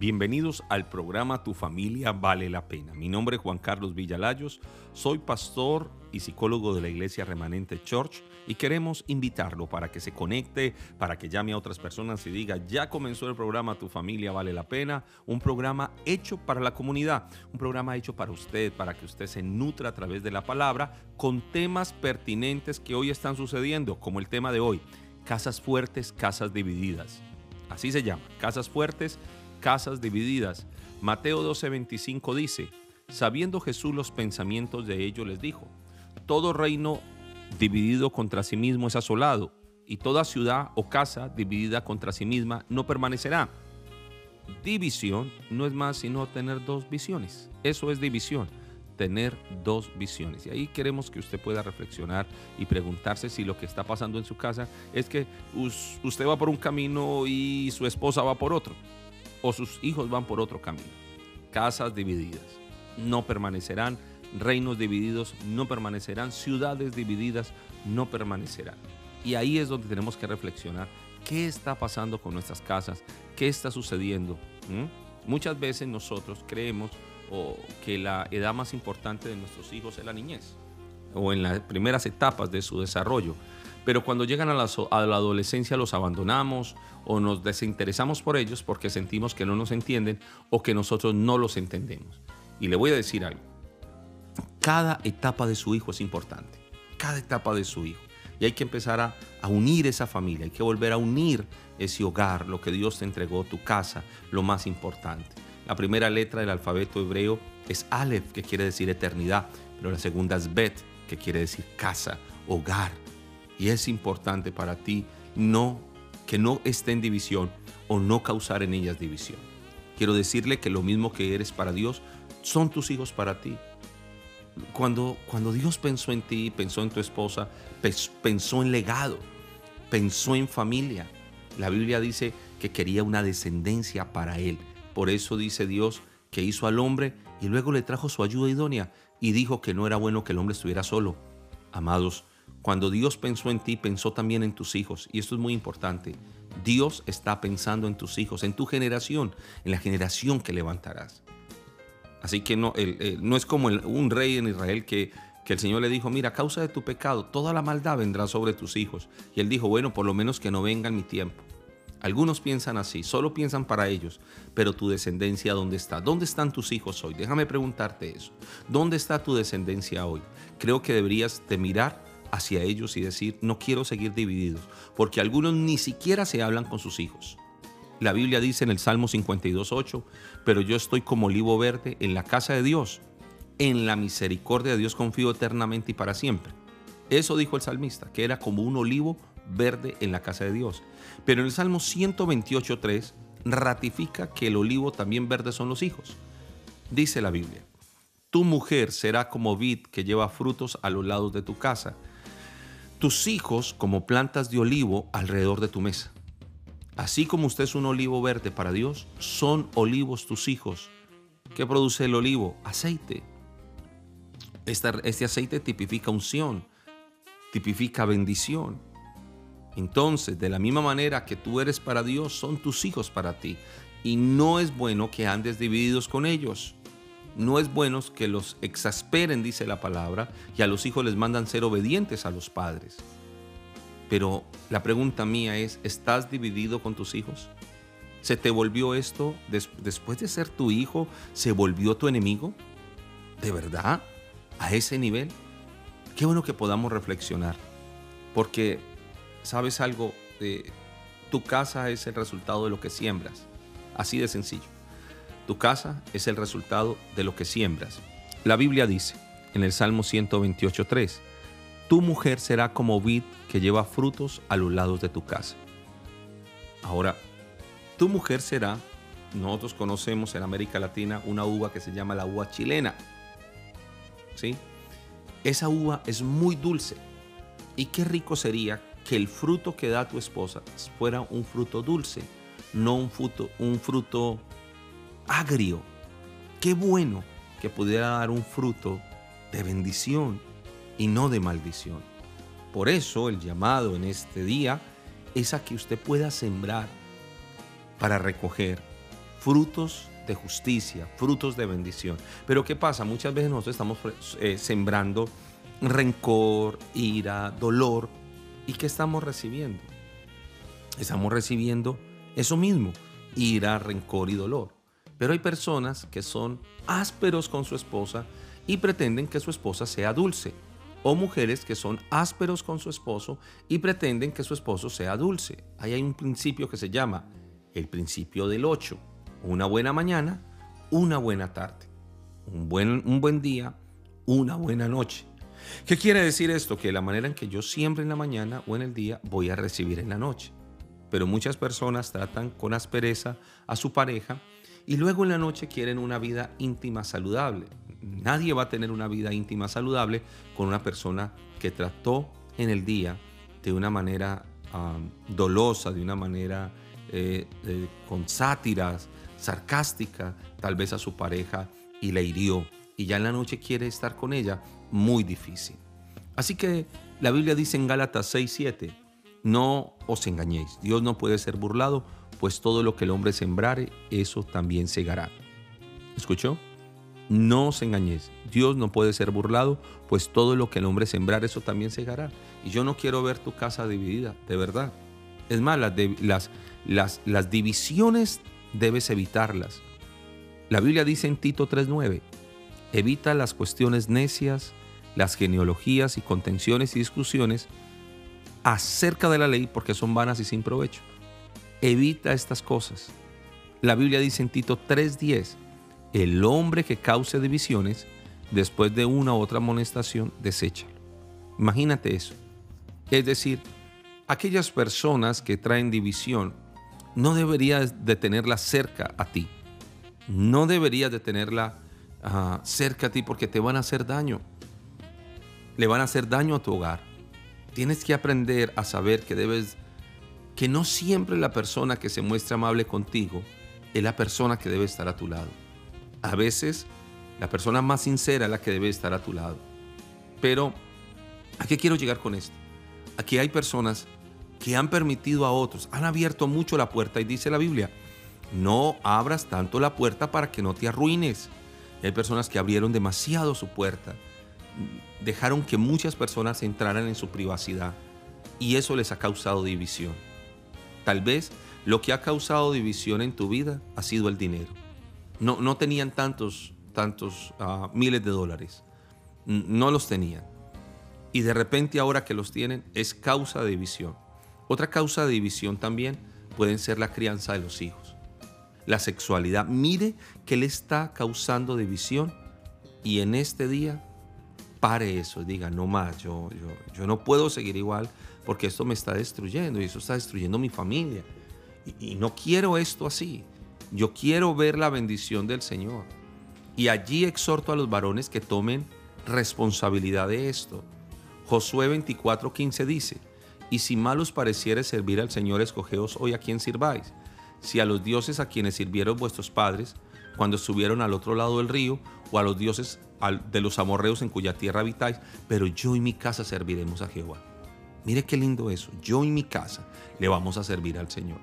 Bienvenidos al programa Tu familia vale la pena. Mi nombre es Juan Carlos Villalayos, soy pastor y psicólogo de la Iglesia Remanente Church y queremos invitarlo para que se conecte, para que llame a otras personas y diga, ya comenzó el programa Tu familia vale la pena, un programa hecho para la comunidad, un programa hecho para usted, para que usted se nutra a través de la palabra con temas pertinentes que hoy están sucediendo, como el tema de hoy, casas fuertes, casas divididas. Así se llama, casas fuertes, casas divididas. Mateo 12:25 dice, sabiendo Jesús los pensamientos de ellos les dijo, todo reino dividido contra sí mismo es asolado, y toda ciudad o casa dividida contra sí misma no permanecerá. División no es más sino tener dos visiones. Eso es división, tener dos visiones. Y ahí queremos que usted pueda reflexionar y preguntarse si lo que está pasando en su casa es que usted va por un camino y su esposa va por otro o sus hijos van por otro camino. Casas divididas no permanecerán, reinos divididos no permanecerán, ciudades divididas no permanecerán. Y ahí es donde tenemos que reflexionar qué está pasando con nuestras casas, qué está sucediendo. Muchas veces nosotros creemos que la edad más importante de nuestros hijos es la niñez o en las primeras etapas de su desarrollo pero cuando llegan a la, adolescencia los abandonamos o nos desinteresamos por ellos porque sentimos que no nos entienden o que nosotros no los entendemos. Y le voy a decir algo, cada etapa de su hijo es importante, cada etapa de su hijo. Y hay que empezar a, unir esa familia, hay que volver a unir ese hogar, lo que Dios te entregó, tu casa, lo más importante. La primera letra del alfabeto hebreo es Aleph, que quiere decir eternidad, pero la segunda es Bet, que quiere decir casa, hogar. Y es importante para ti no que no esté en división o no causar en ellas división. Quiero decirle que lo mismo que eres para Dios, son tus hijos para ti. Cuando, cuando Dios pensó en ti, pensó en tu esposa, pensó en legado, pensó en familia. La Biblia dice que quería una descendencia para él. Por eso dice Dios que hizo al hombre y luego le trajo su ayuda idónea y dijo que no era bueno que el hombre estuviera solo. Amados, cuando Dios pensó en ti, pensó también en tus hijos. Y esto es muy importante. Dios está pensando en tus hijos, en tu generación, en la generación que levantarás. Así que no, es como un rey en Israel que, que el Señor le dijo, mira, a causa de tu pecado, toda la maldad vendrá sobre tus hijos. Y él dijo, bueno, por lo menos que no venga en mi tiempo. Algunos piensan así, solo piensan para ellos, pero tu descendencia, ¿dónde está? ¿Dónde están tus hijos hoy? Déjame preguntarte eso. ¿Dónde está tu descendencia hoy? Creo que deberías de mirar hacia ellos y decir, no quiero seguir divididos, porque algunos ni siquiera se hablan con sus hijos. La Biblia dice en el Salmo 52.8, pero yo estoy como olivo verde en la casa de Dios. En la misericordia de Dios confío eternamente y para siempre. Eso dijo el salmista, que era como un olivo verde en la casa de Dios. Pero en el Salmo 128.3 ratifica que el olivo también verde son los hijos. Dice la Biblia, tu mujer será como vid que lleva frutos a los lados de tu casa tus hijos como plantas de olivo alrededor de tu mesa. Así como usted es un olivo verde para Dios, son olivos tus hijos. ¿Qué produce el olivo? Aceite. Este, aceite tipifica unción, tipifica bendición. Entonces, de la misma manera que tú eres para Dios, son tus hijos para ti. Y no es bueno que andes divididos con ellos. No es bueno que los exasperen, dice la palabra, y a los hijos les mandan ser obedientes a los padres. Pero la pregunta mía es, ¿estás dividido con tus hijos? ¿Se te volvió esto, después de ser tu hijo, se volvió tu enemigo? ¿De verdad? ¿A ese nivel? Qué bueno que podamos reflexionar, porque, ¿sabes algo? tu casa es el resultado de lo que siembras, así de sencillo. Tu casa es el resultado de lo que siembras. La Biblia dice en el Salmo 128.3, tu mujer será como vid que lleva frutos a los lados de tu casa. Ahora, tu mujer será, nosotros conocemos en América Latina una uva que se llama la uva chilena. ¿Sí? Esa uva es muy dulce. Y qué rico sería que el fruto que da tu esposa fuera un fruto dulce, no un fruto, un fruto agrio. Qué bueno que pudiera dar un fruto de bendición y no de maldición. Por eso el llamado en este día es a que usted pueda sembrar para recoger frutos de justicia, frutos de bendición. Pero ¿qué pasa? Muchas veces nosotros estamos eh, sembrando rencor, ira, dolor. ¿Y qué estamos recibiendo? Estamos recibiendo eso mismo, ira, rencor y dolor. Pero hay personas que son ásperos con su esposa y pretenden que su esposa sea dulce. O mujeres que son ásperos con su esposo y pretenden que su esposo sea dulce. Ahí hay un principio que se llama el principio del 8. Una buena mañana, una buena tarde. Un buen, un buen día, una buena noche. ¿Qué quiere decir esto? Que la manera en que yo siempre en la mañana o en el día voy a recibir en la noche. Pero muchas personas tratan con aspereza a su pareja y luego en la noche quieren una vida íntima saludable. Nadie va a tener una vida íntima saludable con una persona que trató en el día de una manera dolosa, de una manera eh, con sátiras, sarcástica, tal vez a su pareja y le hirió. Y ya en la noche quiere estar con ella muy difícil. Así que la Biblia dice en Gálatas 6:7, no os engañéis, Dios no puede ser burlado, pues todo lo que el hombre sembrare, eso también segará. ¿Escuchó? No os engañéis, Dios no puede ser burlado, pues todo lo que el hombre sembrar, eso también segará. Y yo no quiero ver tu casa dividida, de verdad. Es más, las, las, divisiones debes evitarlas. La Biblia dice en Tito 3:9, evita las cuestiones necias, las genealogías y contenciones y discusiones acerca de la ley porque son vanas y sin provecho. Evita estas cosas. La Biblia dice en Tito 3:10, el hombre que cause divisiones, después de una u otra amonestación, deséchalo. Imagínate eso. Es decir, aquellas personas que traen división, no deberías de tenerla cerca a ti. No deberías de tenerla ah, cerca a ti porque te van a hacer daño le van a hacer daño a tu hogar. Tienes que aprender a saber que debes, que no siempre la persona que se muestra amable contigo es la persona que debe estar a tu lado. A veces la persona más sincera es la que debe estar a tu lado. Pero, ¿a qué quiero llegar con esto? Aquí hay personas que han permitido a otros, han abierto mucho la puerta y dice la Biblia, no abras tanto la puerta para que no te arruines. Hay personas que abrieron demasiado su puerta dejaron que muchas personas entraran en su privacidad y eso les ha causado división. Tal vez lo que ha causado división en tu vida ha sido el dinero. No, no tenían tantos, tantos ah, miles de dólares. No los tenían. Y de repente ahora que los tienen es causa de división. Otra causa de división también pueden ser la crianza de los hijos. La sexualidad. Mire que le está causando división y en este día pare eso, diga, no más, yo, yo, yo no puedo seguir igual porque esto me está destruyendo y eso está destruyendo mi familia. Y, no quiero esto así. Yo quiero ver la bendición del Señor. Y allí exhorto a los varones que tomen responsabilidad de esto. Josué 24:15 dice, y si mal os pareciere servir al Señor, escogeos hoy a quien sirváis. Si a los dioses a quienes sirvieron vuestros padres, cuando estuvieron al otro lado del río, o a los dioses de los amorreos en cuya tierra habitáis, pero yo y mi casa serviremos a Jehová. Mire qué lindo eso. Yo y mi casa le vamos a servir al Señor.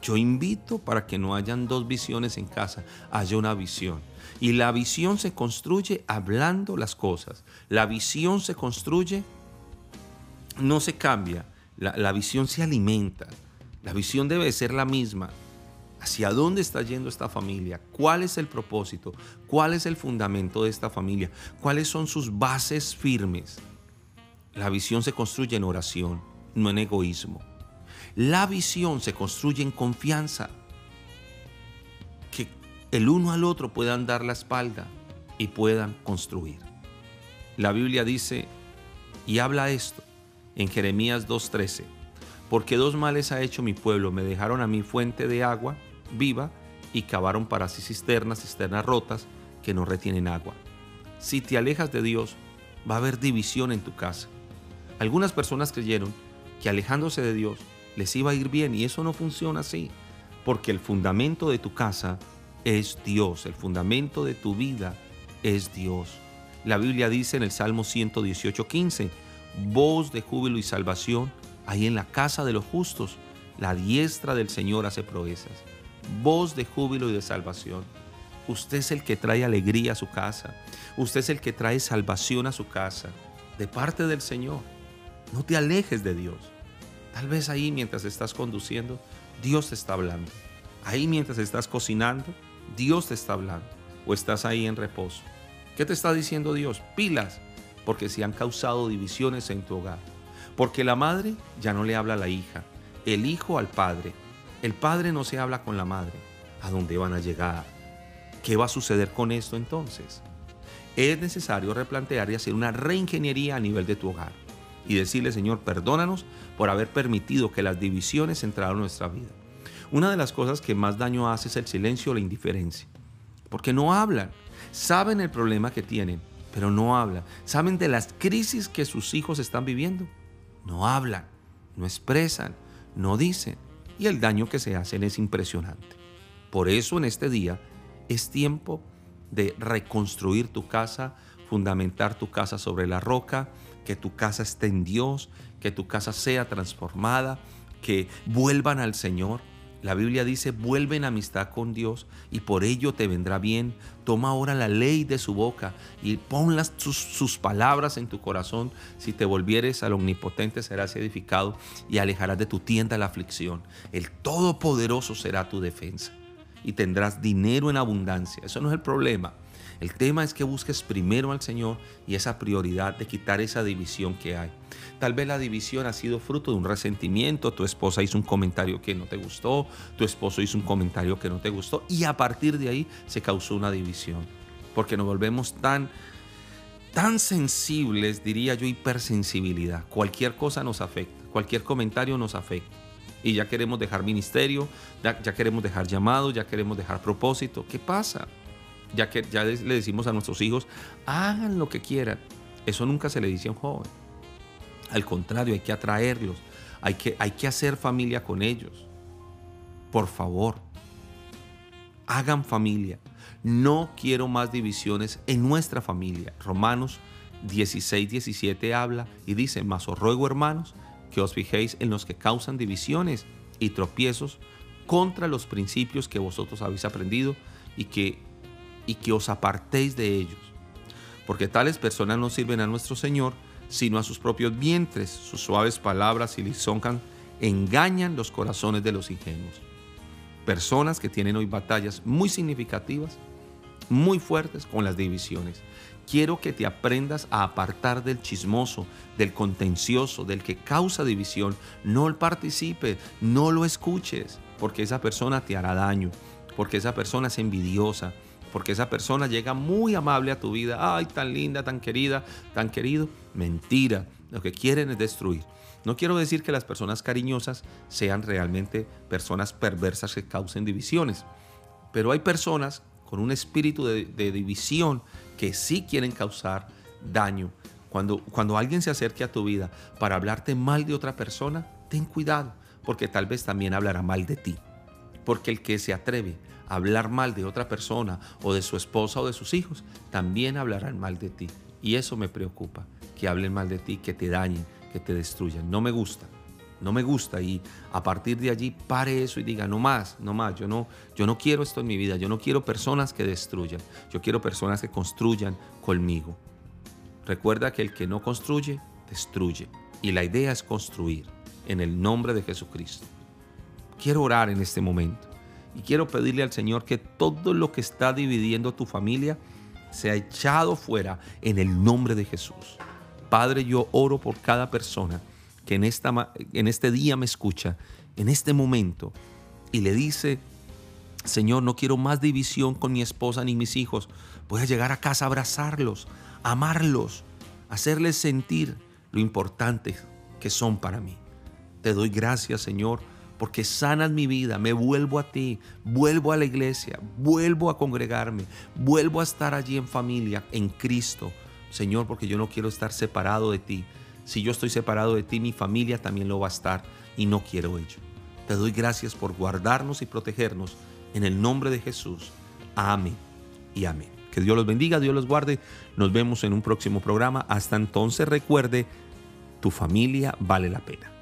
Yo invito para que no hayan dos visiones en casa, haya una visión. Y la visión se construye hablando las cosas. La visión se construye, no se cambia. La, la visión se alimenta. La visión debe ser la misma. ¿Hacia dónde está yendo esta familia? ¿Cuál es el propósito? ¿Cuál es el fundamento de esta familia? ¿Cuáles son sus bases firmes? La visión se construye en oración, no en egoísmo. La visión se construye en confianza. Que el uno al otro puedan dar la espalda y puedan construir. La Biblia dice y habla esto en Jeremías 2.13. Porque dos males ha hecho mi pueblo, me dejaron a mi fuente de agua viva y cavaron para sí cisternas, cisternas rotas que no retienen agua. Si te alejas de Dios, va a haber división en tu casa. Algunas personas creyeron que alejándose de Dios les iba a ir bien y eso no funciona así, porque el fundamento de tu casa es Dios, el fundamento de tu vida es Dios. La Biblia dice en el Salmo 118:15, voz de júbilo y salvación hay en la casa de los justos, la diestra del Señor hace proezas voz de júbilo y de salvación. Usted es el que trae alegría a su casa. Usted es el que trae salvación a su casa. De parte del Señor. No te alejes de Dios. Tal vez ahí mientras estás conduciendo, Dios te está hablando. Ahí mientras estás cocinando, Dios te está hablando. O estás ahí en reposo. ¿Qué te está diciendo Dios? Pilas, porque se han causado divisiones en tu hogar. Porque la madre ya no le habla a la hija, el hijo al padre. El padre no se habla con la madre. ¿A dónde van a llegar? ¿Qué va a suceder con esto entonces? Es necesario replantear y hacer una reingeniería a nivel de tu hogar y decirle, Señor, perdónanos por haber permitido que las divisiones entraran en nuestra vida. Una de las cosas que más daño hace es el silencio o la indiferencia, porque no hablan, saben el problema que tienen, pero no hablan, saben de las crisis que sus hijos están viviendo, no hablan, no expresan, no dicen, y el daño que se hacen es impresionante. Por eso en este día es tiempo de reconstruir tu casa, fundamentar tu casa sobre la roca, que tu casa esté en Dios, que tu casa sea transformada, que vuelvan al Señor. La Biblia dice, vuelven amistad con Dios y por ello te vendrá bien. Toma ahora la ley de su boca y pon sus, sus, palabras en tu corazón. Si te volvieres al omnipotente serás edificado y alejarás de tu tienda la aflicción. El Todopoderoso será tu defensa y tendrás dinero en abundancia. Eso no es el problema. El tema es que busques primero al Señor y esa prioridad de quitar esa división que hay. Tal vez la división ha sido fruto de un resentimiento, tu esposa hizo un comentario que no te gustó, tu esposo hizo un comentario que no te gustó y a partir de ahí se causó una división. Porque nos volvemos tan tan sensibles, diría yo, hipersensibilidad. Cualquier cosa nos afecta, cualquier comentario nos afecta. Y ya queremos dejar ministerio, ya, queremos dejar llamado, ya queremos dejar propósito. ¿Qué pasa? Ya que ya le decimos a nuestros hijos, hagan lo que quieran. Eso nunca se le dice a un joven. Al contrario, hay que atraerlos, hay que, hay que hacer familia con ellos. Por favor, hagan familia. No quiero más divisiones en nuestra familia. Romanos 16, 17 habla y dice, mas os ruego hermanos que os fijéis en los que causan divisiones y tropiezos contra los principios que vosotros habéis aprendido y que, y que os apartéis de ellos. Porque tales personas no sirven a nuestro Señor, sino a sus propios vientres. Sus suaves palabras y lisonjan engañan los corazones de los ingenuos. Personas que tienen hoy batallas muy significativas, muy fuertes con las divisiones. Quiero que te aprendas a apartar del chismoso, del contencioso, del que causa división. No participe, no lo escuches, porque esa persona te hará daño, porque esa persona es envidiosa, porque esa persona llega muy amable a tu vida. Ay, tan linda, tan querida, tan querido. Mentira, lo que quieren es destruir. No quiero decir que las personas cariñosas sean realmente personas perversas que causen divisiones, pero hay personas con un espíritu de, división que sí quieren causar daño. Cuando, cuando alguien se acerque a tu vida para hablarte mal de otra persona, ten cuidado, porque tal vez también hablará mal de ti. Porque el que se atreve hablar mal de otra persona o de su esposa o de sus hijos, también hablarán mal de ti. Y eso me preocupa, que hablen mal de ti, que te dañen, que te destruyan. No me gusta no me gusta y a partir de allí pare eso y diga, no más, no más, yo no, yo no quiero esto en mi vida, yo no quiero personas que destruyan, yo quiero personas que construyan conmigo. Recuerda que el que no construye, destruye. Y la idea es construir en el nombre de Jesucristo. Quiero orar en este momento y quiero pedirle al Señor que todo lo que está dividiendo tu familia sea echado fuera en el nombre de Jesús. Padre, yo oro por cada persona que en, esta, este día me escucha, en este momento, y le dice, Señor, no quiero más división con mi esposa ni mis hijos. Voy a llegar a casa a abrazarlos, amarlos, hacerles sentir lo importante que son para mí. Te doy gracias, Señor, porque sanas mi vida, me vuelvo a ti, vuelvo a la iglesia, vuelvo a congregarme, vuelvo a estar allí en familia, en Cristo. Señor, porque yo no quiero estar separado de ti. Si yo estoy separado de ti, mi familia también lo va a estar y no quiero ello. Te doy gracias por guardarnos y protegernos en el nombre de Jesús. Amén y amén. Que Dios los bendiga, Dios los guarde. Nos vemos en un próximo programa. Hasta entonces recuerde, tu familia vale la pena.